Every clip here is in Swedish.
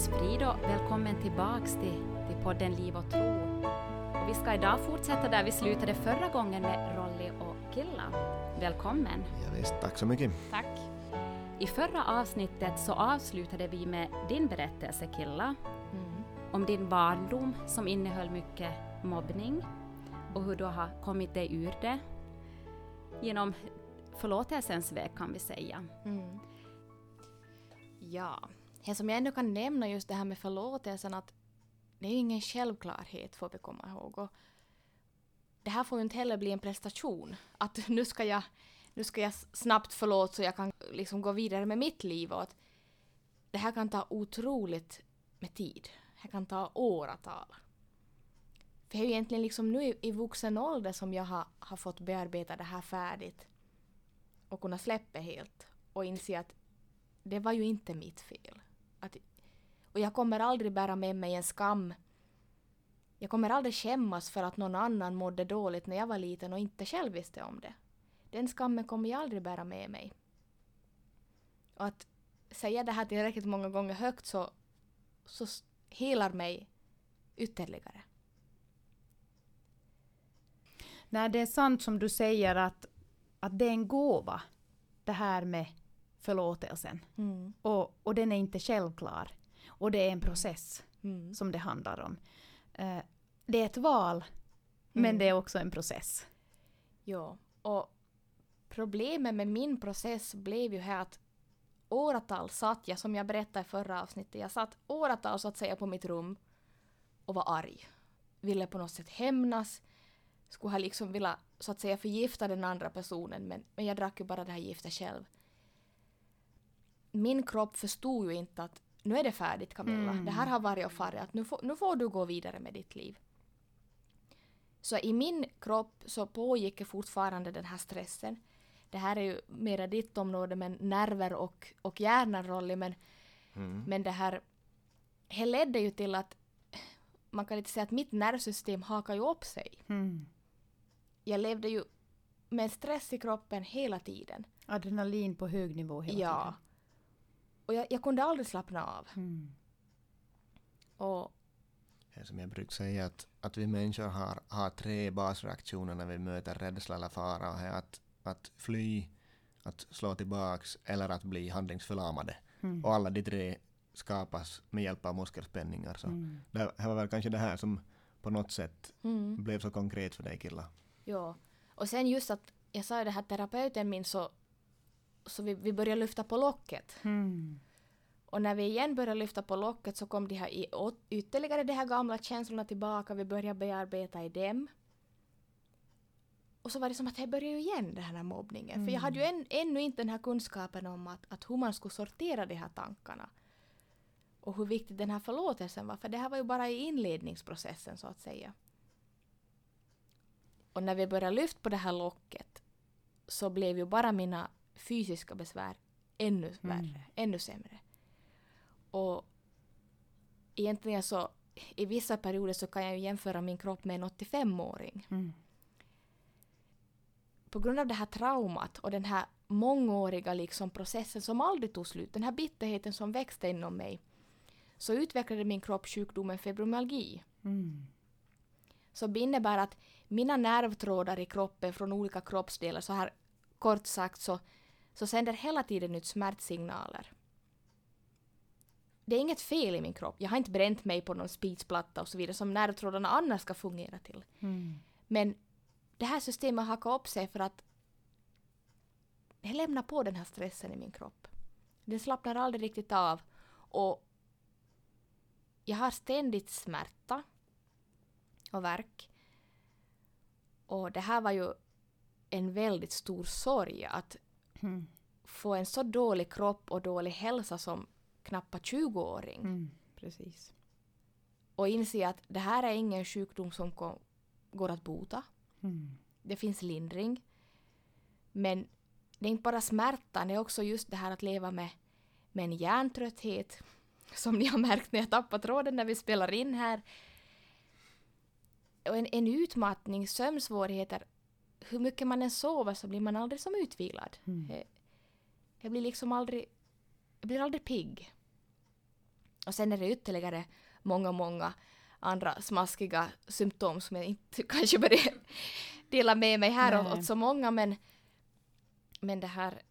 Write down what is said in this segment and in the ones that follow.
Guds frid och välkommen tillbaks till, till podden Liv och tro. Och vi ska idag fortsätta där vi slutade förra gången med Rolly och Killa. Välkommen! Ja, visst, tack så mycket. Tack! I förra avsnittet så avslutade vi med din berättelse Killa, Mm. om din barndom som innehöll mycket mobbning och hur du har kommit dig ur det genom förlåtelsens väg kan vi säga. Mm. Ja, det som jag ändå kan nämna just det här med förlåtelsen att det är ju ingen självklarhet får vi komma ihåg. Och det här får ju inte heller bli en prestation. Att nu ska jag, nu ska jag snabbt förlåta så jag kan liksom gå vidare med mitt liv. Och att det här kan ta otroligt med tid. Det kan ta åratal. För det är ju egentligen liksom nu i, i vuxen ålder som jag har, har fått bearbeta det här färdigt och kunna släppa helt och inse att det var ju inte mitt fel. Och jag kommer aldrig bära med mig en skam. Jag kommer aldrig skämmas för att någon annan mådde dåligt när jag var liten och inte själv visste om det. Den skammen kommer jag aldrig bära med mig. Och att säga det här tillräckligt många gånger högt så, så helar mig ytterligare. Nej, det är sant som du säger att, att det är en gåva, det här med förlåtelsen. Mm. Och, och den är inte självklar. Och det är en process Mm. som det handlar om. Eh, det är ett val, men Mm. det är också en process. Ja, och problemet med min process blev ju här att åratal satt jag, som jag berättade i förra avsnittet, jag satt åratal så att säga på mitt rum och var arg. Ville på något sätt hämnas, skulle ha liksom velat så att säga förgifta den andra personen men, men jag drack ju bara det här giftet själv. Min kropp förstod ju inte att nu är det färdigt Camilla, Mm. det här har varit och farit, att nu får, nu får du gå vidare med ditt liv. Så i min kropp så pågick fortfarande den här stressen. Det här är ju mera ditt område men nerver och, och hjärnan Rolly men, Mm. men det här det ledde ju till att man kan inte säga att mitt nervsystem hakar ju upp sig. Mm. Jag levde ju med stress i kroppen hela tiden. Adrenalin på hög nivå hela Ja. Och jag, jag kunde aldrig slappna av. Mm. Och som jag brukar säga att, att vi människor har, har tre basreaktioner när vi möter rädsla eller fara. Och det är att, att fly, att slå tillbaks eller att bli handlingsförlamade. Mm. Och alla de tre skapas med hjälp av muskelspänningar. Så Mm. det här var väl kanske det här som på något sätt mm. blev så konkret för dig killar. Ja. Och sen just att jag sa ju det här terapeuten min så, så vi, vi började lyfta på locket. Mm. Och när vi igen började lyfta på locket så kom de här i, ytterligare de här gamla känslorna tillbaka. Vi började bearbeta i dem. Och så var det som att det började ju igen den här mobbningen. För jag hade ju än, ännu inte den här kunskapen om att, att hur man skulle sortera de här tankarna. Och hur viktig den här förlåtelsen var. För det här var ju bara i inledningsprocessen så att säga. Och när vi började lyfta på det här locket så blev ju bara mina fysiska besvär ännu värre, ännu sämre. Och egentligen så i vissa perioder så kan jag ju jämföra min kropp med en 85-åring. Mm. På grund av det här traumat och den här mångåriga liksom processen som aldrig tog slut, den här bitterheten som växte inom mig, så utvecklade min kropp sjukdomen fibromyalgi. Mm. Som innebär att mina nervtrådar i kroppen från olika kroppsdelar, så här kort sagt så, så sänder hela tiden ut smärtsignaler. Det är inget fel i min kropp. Jag har inte bränt mig på någon spitsplatta och så vidare som nervtrådarna annars ska fungera till. Mm. Men det här systemet hakar upp sig för att det lämnar på den här stressen i min kropp. Den slappnar aldrig riktigt av och jag har ständigt smärta och värk. Och det här var ju en väldigt stor sorg att Mm. få en så dålig kropp och dålig hälsa som knappt 20-åring. Mm. Precis. Och inse att det här är ingen sjukdom som går att bota. Mm. Det finns lindring. Men det är inte bara smärtan, det är också just det här att leva med, med en hjärntrötthet. Som ni har märkt när jag tappar tråden när vi spelar in här. Och en, en utmattning, sömnsvårigheter. Hur mycket man än sover så blir man aldrig som utvilad. Mm. Eh, Jag blir liksom aldrig... Jag blir aldrig pigg. Och sen är det ytterligare många, många andra smaskiga symptom som jag inte kanske börjar dela med mig här Nej. åt så många men, men det här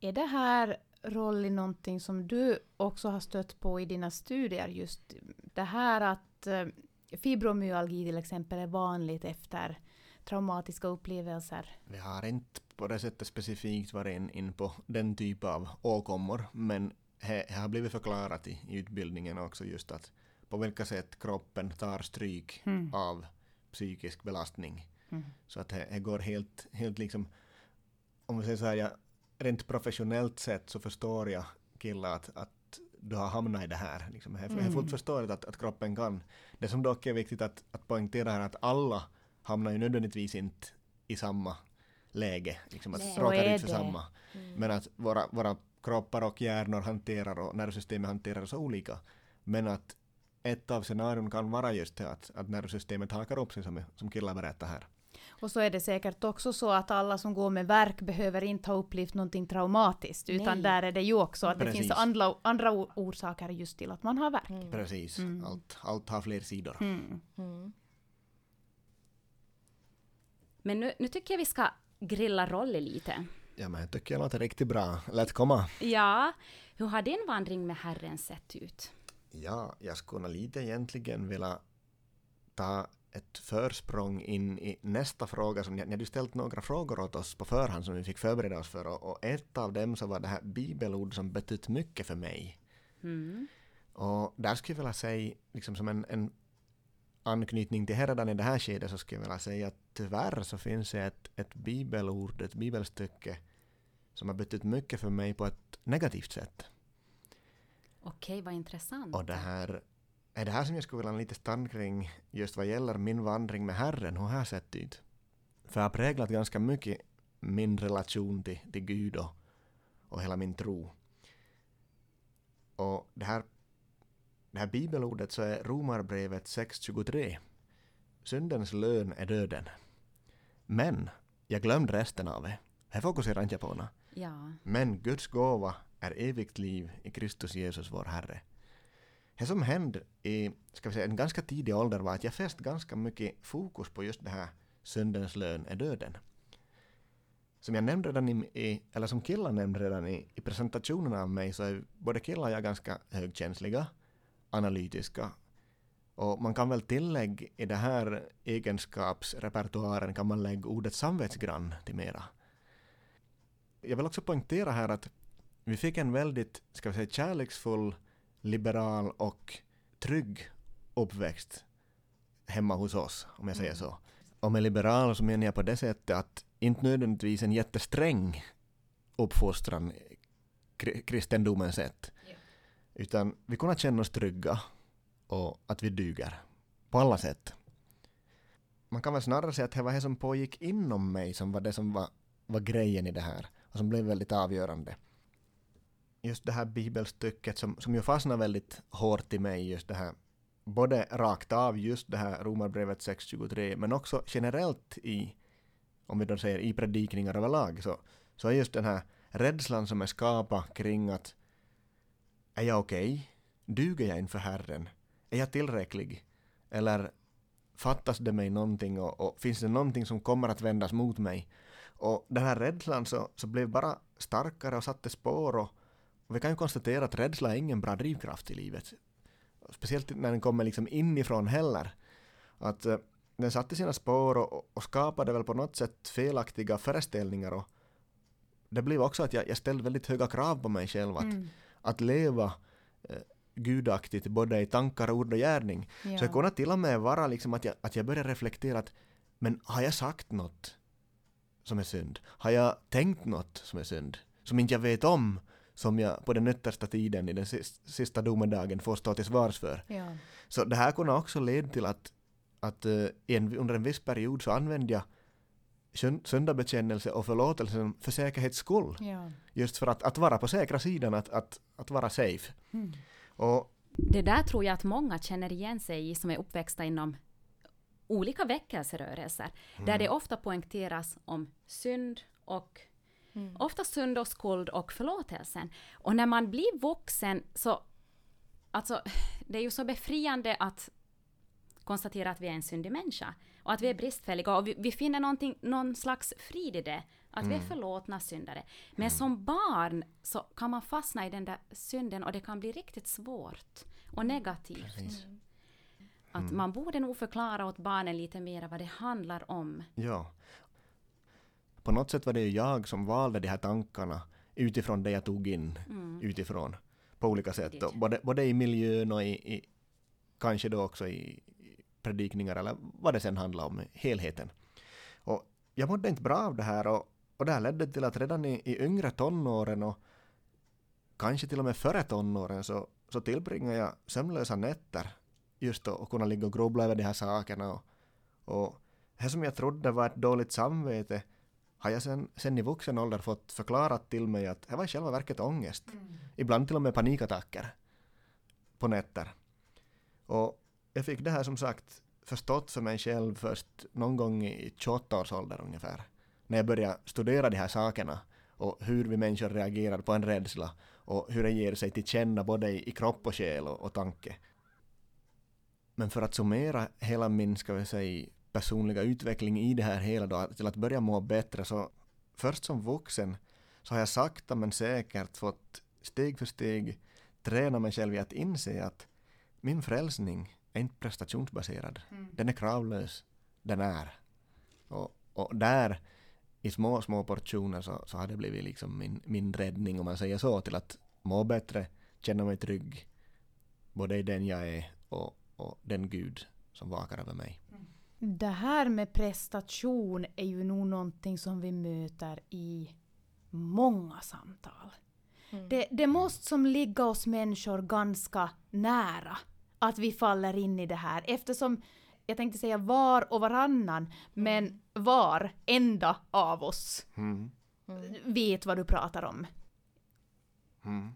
Är det här Rolly någonting som du också har stött på i dina studier? Just det här att eh, fibromyalgi till exempel är vanligt efter traumatiska upplevelser. Vi har inte på det sättet specifikt varit in, in på den typ av åkommor, men det har blivit förklarat i, i utbildningen också just att på vilka sätt kroppen tar stryk Mm. av psykisk belastning. Mm. Så att det, går helt, helt liksom, om vi säger så här, jag, rent professionellt sett så förstår jag killar att, att du har hamnat i det här. Liksom, det är är fullt Mm. förståeligt att, att kroppen kan. Det som dock är viktigt att, att poängtera är att alla hamnar ju nödvändigtvis inte i samma läge, liksom att Nej. Råkar ut för det. samma. Men att våra, våra kroppar och hjärnor hanterar och nervsystemet hanterar så olika. Men att ett av scenarion kan vara just det att, att nervsystemet hakar upp sig som, som killar berättar här. Och så är det säkert också så att alla som går med verk behöver inte ha upplevt någonting traumatiskt, utan Nej. där är det ju också att det Precis. finns andra, andra orsaker just till att man har verk. Mm. Precis, Mm. allt, allt har fler sidor. Mm. Men nu, nu tycker jag vi ska grilla Rolly lite. Ja men jag tycker jag låter riktigt bra. Lät komma. Ja, hur har din vandring med Herren sett ut? Ja, jag skulle lite egentligen vilja ta ett försprång in i nästa fråga. Som ni, ni hade ju ställt några frågor åt oss på förhand som vi fick förbereda oss för och, och ett av dem så var det här bibelord som betytt mycket för mig. Mm. Och där skulle jag vilja säga, liksom som en, en anknytning till redan i det här skedet så skulle jag vilja säga att tyvärr så finns det ett, ett bibelord, ett bibelstycke som har betytt mycket för mig på ett negativt sätt. Okej, vad intressant. Och det här är det här som jag skulle vilja ha lite stanna kring just vad gäller min vandring med Herren, hur har sett ut? För jag har präglat ganska mycket min relation till, till Gud och, och hela min tro. Och det här, det här bibelordet så är Romarbrevet 6.23. Syndens lön är döden. Men jag glömde resten av det. Det fokuserar inte jag på. nå. Ja. Men Guds gåva är evigt liv i Kristus Jesus vår Herre. Det som hände i ska vi säga, en ganska tidig ålder var att jag fäst ganska mycket fokus på just det här syndens lön är döden. Som jag nämnde redan i eller som killar nämnde redan i, i presentationen av mig så är både killar och jag ganska högkänsliga, analytiska och man kan väl tillägga i det här egenskapsrepertoaren kan man lägga ordet samvetsgrann till mera. Jag vill också poängtera här att vi fick en väldigt, ska vi säga, kärleksfull, liberal och trygg uppväxt hemma hos oss, om jag säger Mm. så. Och med liberal så menar jag på det sättet att inte nödvändigtvis en jättesträng uppfostran, kri- kristendomens sätt. Utan vi kunde känna oss trygga och att vi duger. På alla sätt. Man kan väl snarare säga att det var det som pågick inom mig som var det som var, var grejen i det här och som blev väldigt avgörande. Just det här bibelstycket som, som ju fastnade väldigt hårt i mig, just det här både rakt av, just det här Romarbrevet 6.23, men också generellt i, om vi då säger i predikningar överlag, så, så är just den här rädslan som är skapad kring att är jag okej? Duger jag inför Herren? Är jag tillräcklig? Eller fattas det mig någonting och, och finns det någonting som kommer att vändas mot mig? Och den här rädslan så, så blev bara starkare och satte spår och, och vi kan ju konstatera att rädsla är ingen bra drivkraft i livet. Speciellt när den kommer liksom inifrån heller. Att eh, den satte sina spår och, och skapade väl på något sätt felaktiga föreställningar och det blev också att jag, jag ställde väldigt höga krav på mig själv att, Mm att leva eh, gudaktigt både i tankar, ord och gärning. Ja. Så det kunde till och med vara liksom att jag, att jag började reflektera att men har jag sagt något som är synd? Har jag tänkt något som är synd? Som inte jag vet om, som jag på den yttersta tiden i den sis- sista domedagen får stå till svars för. Ja. Så det här kunde också leda till att, att eh, en, under en viss period så använde jag syndabekännelse och förlåtelsen för säkerhets skull. Ja. Just för att, att vara på säkra sidan, att, att, att vara safe. Mm. Och Det där tror jag att många känner igen sig i som är uppväxta inom olika väckelserörelser, där det ofta poängteras om synd och Mm. ofta synd och skuld och förlåtelsen. Och när man blir vuxen så alltså, det är ju så befriande att konstatera att vi är en syndig människa och att vi är bristfälliga och vi, vi finner någon slags frid i det. Att vi är förlåtna syndare. Men som barn så kan man fastna i den där synden och det kan bli riktigt svårt och negativt. Precis. Att man borde nog förklara åt barnen lite mer vad det handlar om. Ja. På något sätt var det ju jag som valde de här tankarna utifrån det jag tog in utifrån på olika sätt. Och både, både i miljön och i, i kanske då också i predikningar eller vad det sen handlar om, helheten. Och jag mådde inte bra av det här och, och det här ledde till att redan i, i yngre tonåren och kanske till och med före tonåren så, så tillbringade jag sömnlösa nätter just att kunna ligga och grubbla över de här sakerna och, och det som jag trodde var ett dåligt samvete har jag sen, sen i vuxen ålder fått förklarat till mig att det var i själva verket ångest. Ibland till och med panikattacker på nätter. Och jag fick det här som sagt förstått för mig själv först någon gång i 28 års ålder ungefär. När jag började studera de här sakerna och hur vi människor reagerar på en rädsla och hur den ger sig till känna både i, i kropp och själ och, och tanke. Men för att summera hela min, ska vi säga, personliga utveckling i det här hela då, till att börja må bättre så först som vuxen så har jag sakta men säkert fått steg för steg träna mig själv i att inse att min frälsning är inte prestationsbaserad. Den är kravlös. Den är. Och, och där i små, små portioner så, så har det blivit liksom min, min räddning om man säger så till att må bättre, känna mig trygg både i den jag är och, och den Gud som vakar över mig. Det här med prestation är ju nog någonting som vi möter i många samtal. Det, det måste som ligga oss människor ganska nära att vi faller in i det här eftersom jag tänkte säga var och varannan, men var enda av oss Mm. vet vad du pratar om. Mm.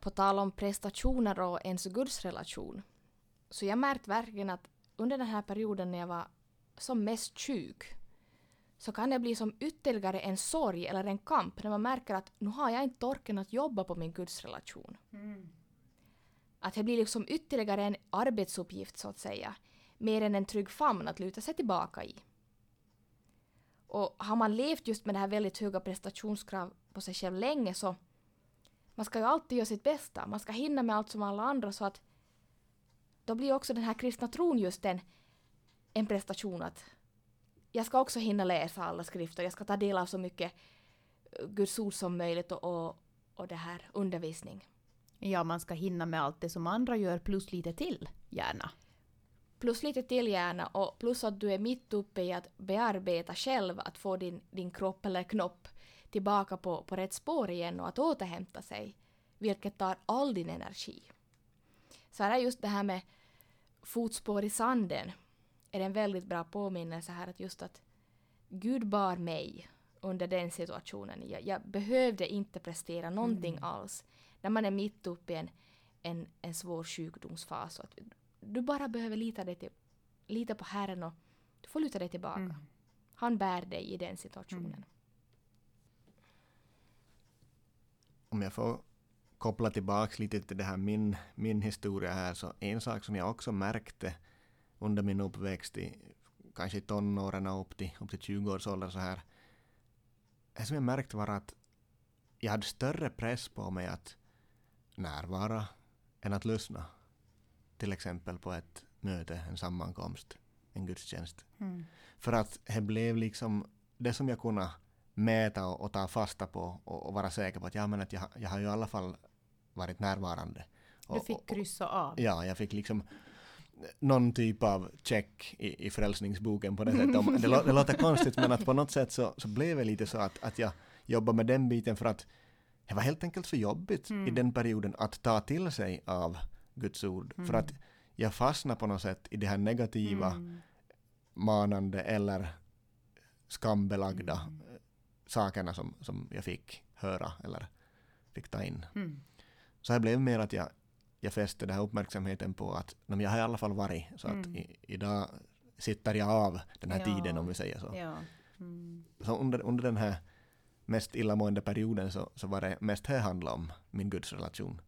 På tal om prestationer och ens gudsrelation. Så jag märkte verkligen att under den här perioden när jag var som mest sjuk så kan det bli som ytterligare en sorg eller en kamp när man märker att nu har jag inte orken att jobba på min gudsrelation. Att det blir liksom ytterligare en arbetsuppgift så att säga. Mer än en trygg famn att luta sig tillbaka i. Och har man levt just med det här väldigt höga prestationskrav på sig själv länge så man ska ju alltid göra sitt bästa. Man ska hinna med allt som alla andra så att då blir också den här kristna tron just en, en prestation att jag ska också hinna läsa alla skrifter, jag ska ta del av så mycket Guds ord som möjligt och, och, och det här undervisning. Ja, man ska hinna med allt det som andra gör plus lite till, gärna. Plus lite till gärna och plus att du är mitt uppe i att bearbeta själv, att få din, din kropp eller knopp tillbaka på, på rätt spår igen och att återhämta sig, vilket tar all din energi. Så här är just det här med fotspår i sanden, är en väldigt bra påminnelse här att just att Gud bar mig under den situationen. Jag, jag behövde inte prestera någonting alls. När man är mitt uppe i en, en, en svår sjukdomsfas. Så att du bara behöver lita, dig till, lita på Herren och du får luta dig tillbaka. Han bär dig i den situationen. Om jag får koppla tillbaks lite till det här min, min historia här så en sak som jag också märkte under min uppväxt i kanske i tonåren och upp till, upp till 20 års ålder så här. Det som jag märkte var att jag hade större press på mig att närvara än att lyssna. Till exempel på ett möte, en sammankomst, en gudstjänst. För att det blev liksom det som jag kunde mäta och, och ta fasta på och, och vara säker på att, ja, men att jag, jag har ju i alla fall varit närvarande. Du Och- fick och- kryssa av. Ja, jag fick liksom någon typ av check i, i frälsningsboken på det sättet. Om- det låter konstigt men att på något sätt så, så blev det lite så att, att jag jobbade med den biten för att det var helt enkelt för jobbigt i den perioden att ta till sig av Guds ord. För att jag fastnade på något sätt i det här negativa, manande eller skambelagda eh, sakerna som, som jag fick höra eller fick ta in. Mm. Så det blev mer att jag, jag fäste den här uppmärksamheten på att "Nå, men jag har i alla fall varit så att i, idag sitter jag av den här Ja. tiden om vi säger så. Ja. Mm. Så under, under den här mest illamående perioden så, så var det mest här handla om min gudsrelation.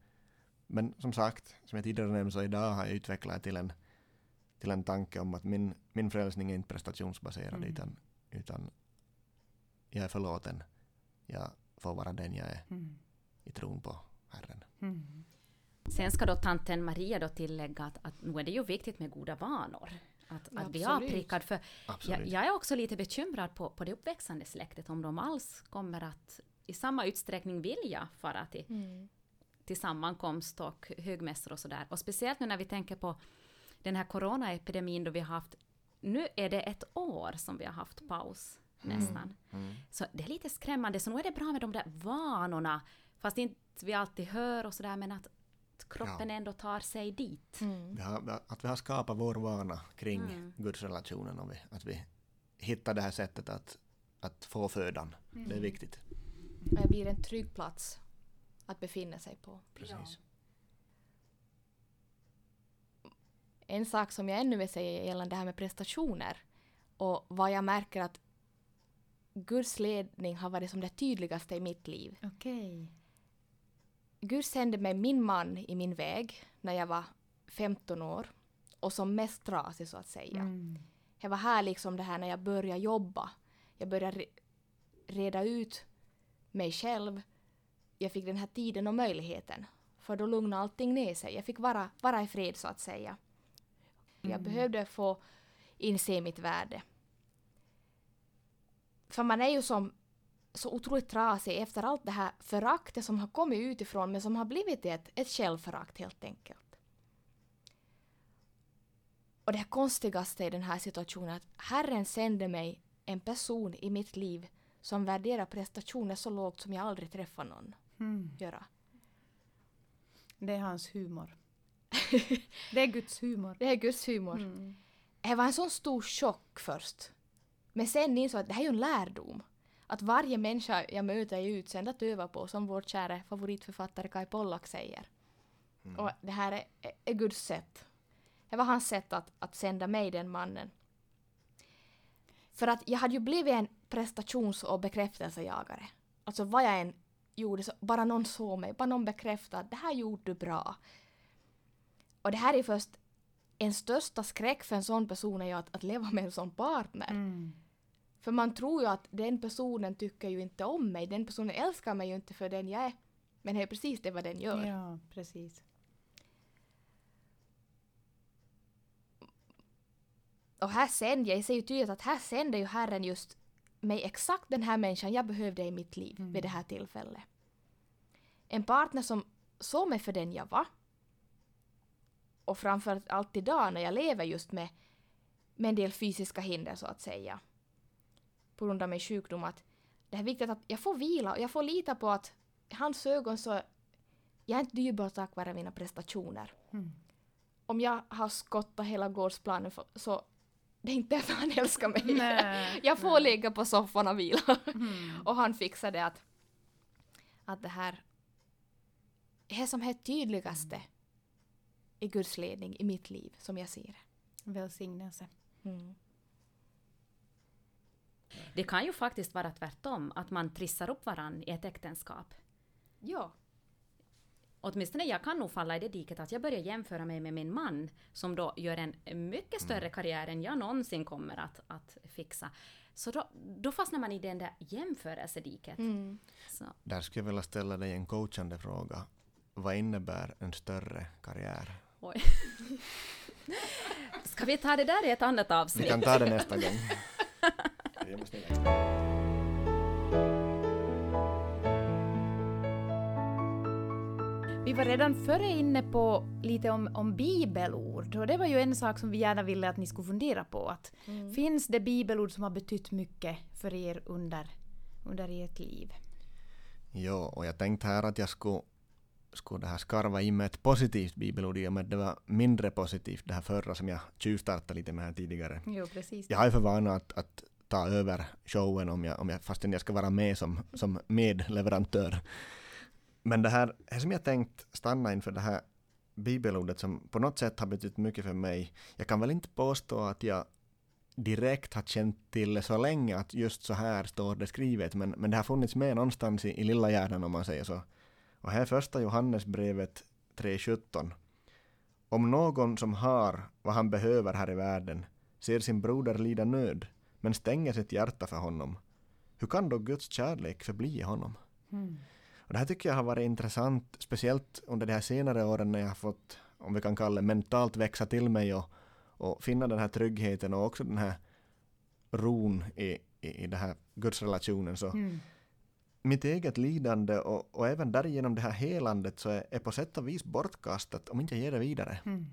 Men som sagt, som jag tidigare nämnde så idag har jag utvecklat till en, till en tanke om att min, min frälsning är inte prestationsbaserad Mm. utan, utan jag är förlåten. Jag får vara den jag är Mm. i tron på Herren. Mm. Sen ska då tanten Maria då tillägga att, att nu är det ju viktigt med goda vanor. Att, Ja, att bli avprickad. För jag, jag är också lite bekymrad på, på det uppväxande släktet om de alls kommer att i samma utsträckning vilja fara till, Mm. till sammankomst och högmässor och sådär. Och speciellt nu när vi tänker på den här coronaepidemin då vi har haft, nu är det ett år som vi har haft paus nästan. Mm. Så det är lite skrämmande, så nu är det bra med de där vanorna, fast inte vi alltid hör och sådär, men att kroppen Ja. ändå tar sig dit. Mm. Vi har, att vi har skapat vår vana kring Mm. gudsrelationen och vi, att vi hittar det här sättet att, att få födan. Det är viktigt. Och det blir en trygg plats att befinna sig på. Precis. En sak som jag ännu vill säga gällande det här med prestationer och vad jag märker att Guds ledning har varit som det tydligaste i mitt liv. Okej. Gud sände mig min man i min väg när jag var 15 år och som mest trasig så att säga. Mm. Det var här liksom det här när jag började jobba. Jag började re- reda ut mig själv. Jag fick den här tiden och möjligheten. För då lugnade allting ner sig. Jag fick vara, vara i fred så att säga. Jag Mm. behövde få inse mitt värde. För man är ju som så otroligt trasig efter allt det här föraktet som har kommit utifrån men som har blivit ett, ett självförakt helt enkelt. Och det konstigaste i den här situationen är att Herren sände mig en person i mitt liv som värderar prestationer så lågt som jag aldrig träffat någon Mm. göra. Det är hans humor. det är Guds humor. Det är Guds humor. Mm. Det var en sån stor chock först. Men sen insåg jag att det här är ju en lärdom. Att varje människa jag möter är utsänd att öva på, som vår kära favoritförfattare Kai Pollak säger. Och det här är, är, är Guds sätt. Det var hans sätt att, att sända mig den mannen. För att jag hade ju blivit en prestations och bekräftelsejagare. Alltså vad jag än gjorde, så bara någon såg mig, bara någon bekräftade att det här gjorde du bra. Och det här är först en största skräck för en sån person är ju att, att leva med en sån partner. Mm. För man tror ju att den personen tycker ju inte om mig, den personen älskar mig ju inte för den jag är. Men det är precis det vad den gör. Ja, precis. Och här sänder, jag ser ju tydligt att här sänder ju Herren just mig exakt den här människan jag behövde i mitt liv vid det här tillfället. En partner som såg mig för den jag var. Och framför allt idag när jag lever just med, med en del fysiska hinder så att säga. På grund av min sjukdom att det är viktigt att jag får vila och jag får lita på att i hans ögon så jag är inte dyrbar tack vare mina prestationer. Mm. Om jag har skottat hela gårdsplanen för, så det är inte därför han älskar mig. Nej, Jag får nej. ligga på soffan och vila. Mm. Och han fixar det att, att det här är som är tydligaste i Guds ledning i mitt liv som jag ser det. Välsignelse. Mm. Det kan ju faktiskt vara tvärtom, att man trissar upp varann i ett äktenskap. Ja. Åtminstone jag kan nog falla i det diket att jag börjar jämföra mig med min man som då gör en mycket större karriär än jag någonsin kommer att, att fixa. Så då, då fastnar man i den där jämförelsediket. Mm. Så, Där skulle jag vilja ställa dig en coachande fråga. Vad innebär en större karriär? oj. Ska vi ta det där i ett annat Vi avsnitt? kan ta det nästa gång. Jag- Vi var redan före inne på lite om, om bibelord och det var ju en sak som vi gärna ville att ni skulle fundera på. Att Mm. Finns det bibelord som har betytt mycket för er under, under ert liv? Jo, och jag tänkte här att jag skulle, skulle det här skarva in med ett positivt bibelord i och med att det var mindre positivt det här förra som jag tjuvstartade lite med här tidigare. Jo, precis. Jag har ju för vana att, att ta över showen om jag, om jag, fastän jag ska vara med som, som medleverantör. Men det här, det som jag tänkt stanna inför det här bibelordet som på något sätt har betytt mycket för mig. Jag kan väl inte påstå att jag direkt har känt till det så länge att just så här står det skrivet, men, men det har funnits med någonstans i, i lilla hjärnan om man säger så. Och här är första Johannesbrevet 3.17. Om någon som har vad han behöver här i världen ser sin broder lida nöd men stänger sitt hjärta för honom, hur kan då Guds kärlek förbli i honom? Mm. Och det här tycker jag har varit intressant, speciellt under de här senare åren när jag har fått, om vi kan kalla det mentalt växa till mig och, och finna den här tryggheten och också den här ron i, i, i den här gudsrelationen. Så Mm. mitt eget lidande och, och även därigenom det här helandet så är, är på sätt och vis bortkastat om inte jag ger det vidare. Mm.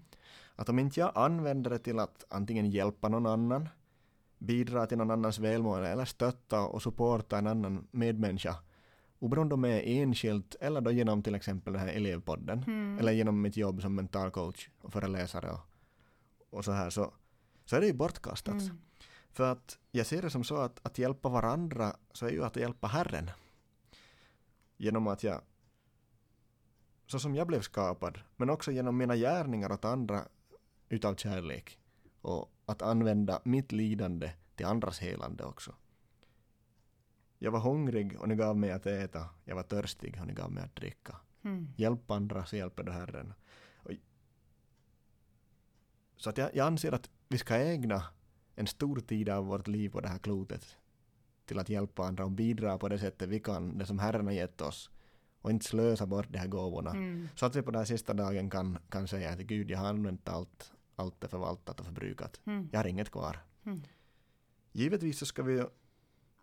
Att om inte jag använder det till att antingen hjälpa någon annan, bidra till någon annans välmående eller stötta och supporta en annan medmänniska, oberoende om jag är enskilt eller då genom till exempel den här elevpodden, Mm. eller genom mitt jobb som mental coach och föreläsare och, och så här, så, så är det ju bortkastat. Mm. För att jag ser det som så att, att hjälpa varandra så är ju att hjälpa Herren. Genom att jag, så som jag blev skapad, men också genom mina gärningar åt andra utav kärlek. Och att använda mitt lidande till andras helande också. Jag var hungrig och ni gav mig att äta. Jag var törstig och ni gav mig att dricka. Mm. Hjälp andra så hjälper du Herren. Och, så att jag, jag anser att vi ska ägna en stor tid av vårt liv på det här klotet till att hjälpa andra och bidra på det sättet vi kan, det som Herren har gett oss. Och inte slösa bort de här gåvorna. Mm. Så att vi på den här sista dagen kan, kan säga att Gud, jag har använt allt, allt är förvaltat och förbrukat. Mm. Jag har inget kvar. Mm. Givetvis så ska vi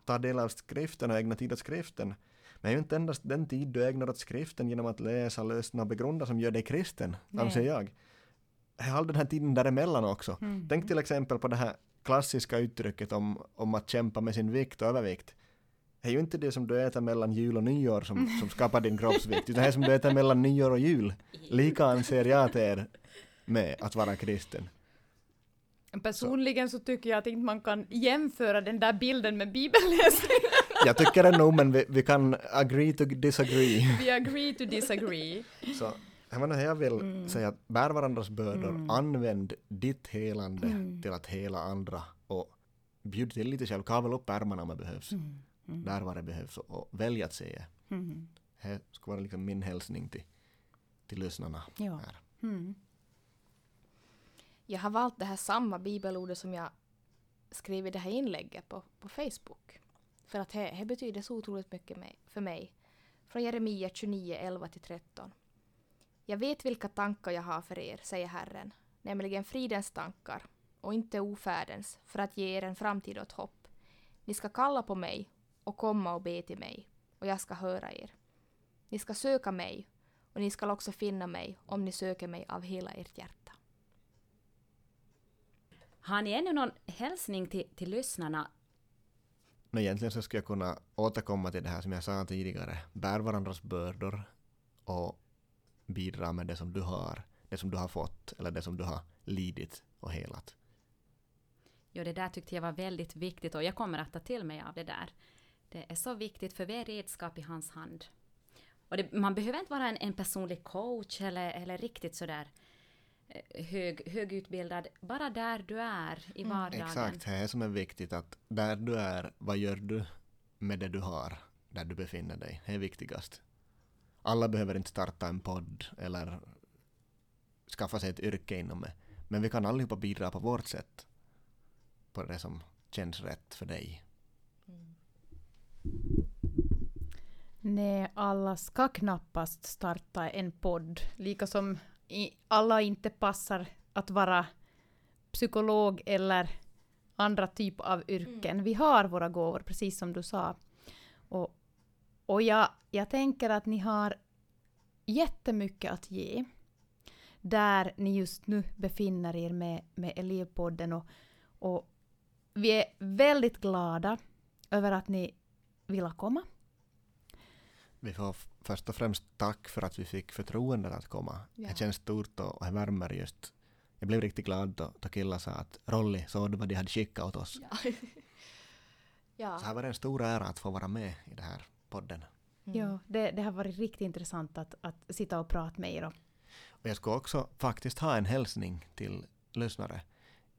ta del av skriften och ägna tid åt skriften. Men det är ju inte endast den tid du ägnar åt skriften genom att läsa, lyssna och begrunda som gör dig kristen, Nej. anser jag. All den här tiden däremellan också. Mm. Tänk till exempel på det här klassiska uttrycket om, om att kämpa med sin vikt och övervikt. Det är ju inte det som du äter mellan jul och nyår som, som skapar din kroppsvikt, utan det är som du äter mellan nyår och jul. Lika anser jag att det är med att vara kristen. Personligen så tycker jag att inte man kan jämföra den där bilden med bibelläsning. Jag tycker det nog, men vi, vi kan agree to disagree. We agree to disagree. Så jag, menar, jag vill Mm. säga att bär varandras bördor, Mm. använd ditt helande Mm. till att hela andra och bjud till lite själv, kavel upp ärmarna om det behövs, Mm. Mm. där var det behövs och, och välj att säga. Mm. Det skulle vara liksom min hälsning till, till lyssnarna. Ja. Här. Jag har valt det här samma bibelordet som jag skrev i det här inlägget på, på Facebook. För att det, det betyder så otroligt mycket för mig. Från Jeremia 29, 11-13. Jag vet vilka tankar jag har för er, säger Herren, nämligen fridens tankar och inte ofärdens, för att ge er en framtid och ett hopp. Ni ska kalla på mig och komma och be till mig, och jag ska höra er. Ni ska söka mig, och ni ska också finna mig om ni söker mig av hela ert hjärta. Har ni ännu någon hälsning till, till lyssnarna? Men egentligen så skulle jag kunna återkomma till det här som jag sa tidigare. Bär varandras bördor och bidra med det som du har, det som du har fått eller det som du har lidit och helat. Jo, det där tyckte jag var väldigt viktigt och jag kommer att ta till mig av det där. Det är så viktigt för vi är redskap i hans hand. Och det, man behöver inte vara en, en personlig coach eller, eller riktigt sådär hög, högutbildad. Bara där du är i Mm. vardagen. Exakt, det är som är viktigt att där du är, vad gör du med det du har, där du befinner dig? Det är viktigast. Alla behöver inte starta en podd eller skaffa sig ett yrke inom det. Men vi kan allihopa bidra på vårt sätt. På det som känns rätt för dig. Nej, alla ska knappast starta en podd. Lika som alla inte passar att vara psykolog eller andra typ av yrken. Vi har våra gåvor, precis som du sa. Och, och jag, jag tänker att ni har jättemycket att ge. Där ni just nu befinner er med, med Elevpodden. Och, och vi är väldigt glada över att ni vill komma. Vi får först och främst tack för att vi fick förtroendet att komma. Ja. Det känns stort och och det värmer just. Jag blev riktigt glad då, då killar sa att Rolli, såg du vad de hade skickat åt oss? Ja. ja. Så här var det en stor ära att få vara med i den här podden. Mm. Ja, det, det har varit riktigt intressant att, att sitta och prata med er. Och, Och jag ska också faktiskt ha en hälsning till lyssnare.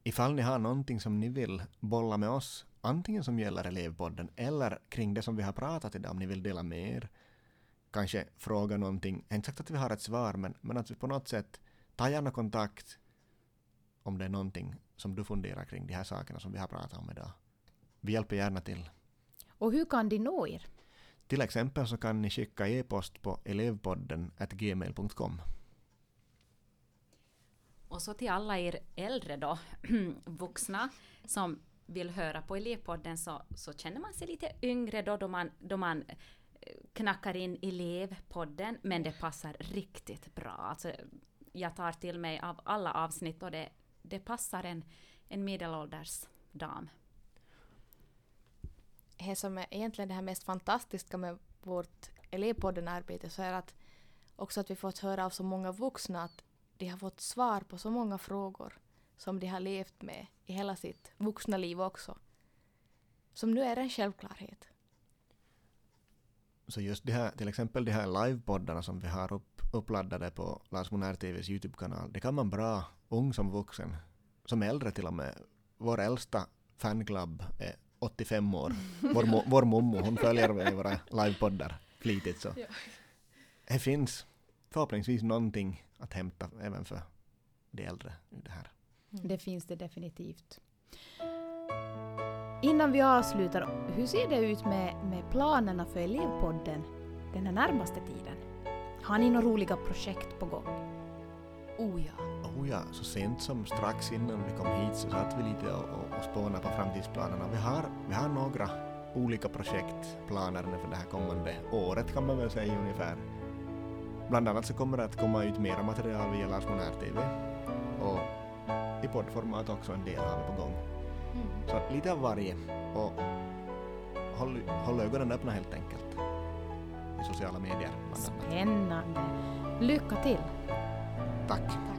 Ifall ni har någonting som ni vill bolla med oss, antingen som gäller elevpodden eller kring det som vi har pratat idag, om ni vill dela med er, kanske fråga någonting. Inte sagt att vi har ett svar, men, men att vi på något sätt tar gärna kontakt om det är någonting som du funderar kring de här sakerna som vi har pratat om idag. Vi hjälper gärna till. Och hur kan de nå er? Till exempel så kan ni skicka e-post på elevpodden gmail.com. Och så till alla er äldre då, vuxna, som vill höra på elevpodden så, så känner man sig lite yngre då, då man, då man knackar in elevpodden, men det passar riktigt bra. Alltså, jag tar till mig av alla avsnitt och det, det passar en, en medelålders dam. Det som är egentligen det här mest fantastiska med vårt elevpodden-arbete så är att också att vi fått höra av så många vuxna att de har fått svar på så många frågor som de har levt med i hela sitt vuxna liv också. Som nu är en självklarhet. Så just det här, till exempel de här livepoddarna som vi har upp, uppladdade på Lars Monär TVs YouTube-kanal, det kan man bra, ung som vuxen, som äldre till och med. Vår äldsta fanclub är 85 år. Vår, mo, vår mommo, hon följer våra livepoddar flitigt så. Ja. Det finns förhoppningsvis någonting att hämta även för de äldre i det här. Det finns det definitivt. Innan vi avslutar, hur ser det ut med, med planerna för elevpodden den här närmaste tiden? Har ni några roliga projekt på gång? Oh ja. Oh ja, så sent som strax innan vi kom hit så satt vi lite och, och, och spånade på framtidsplanerna. Vi har, vi har några olika projektplaner för det här kommande året kan man väl säga ungefär. Bland annat så kommer det att komma ut mera material via Lars Monär TV och i poddformat också en del har vi på gång. Mm. Så lite av varje och håll, håll ögonen öppna helt enkelt. I sociala medier. Spännande! Lycka till! Tack! Tack.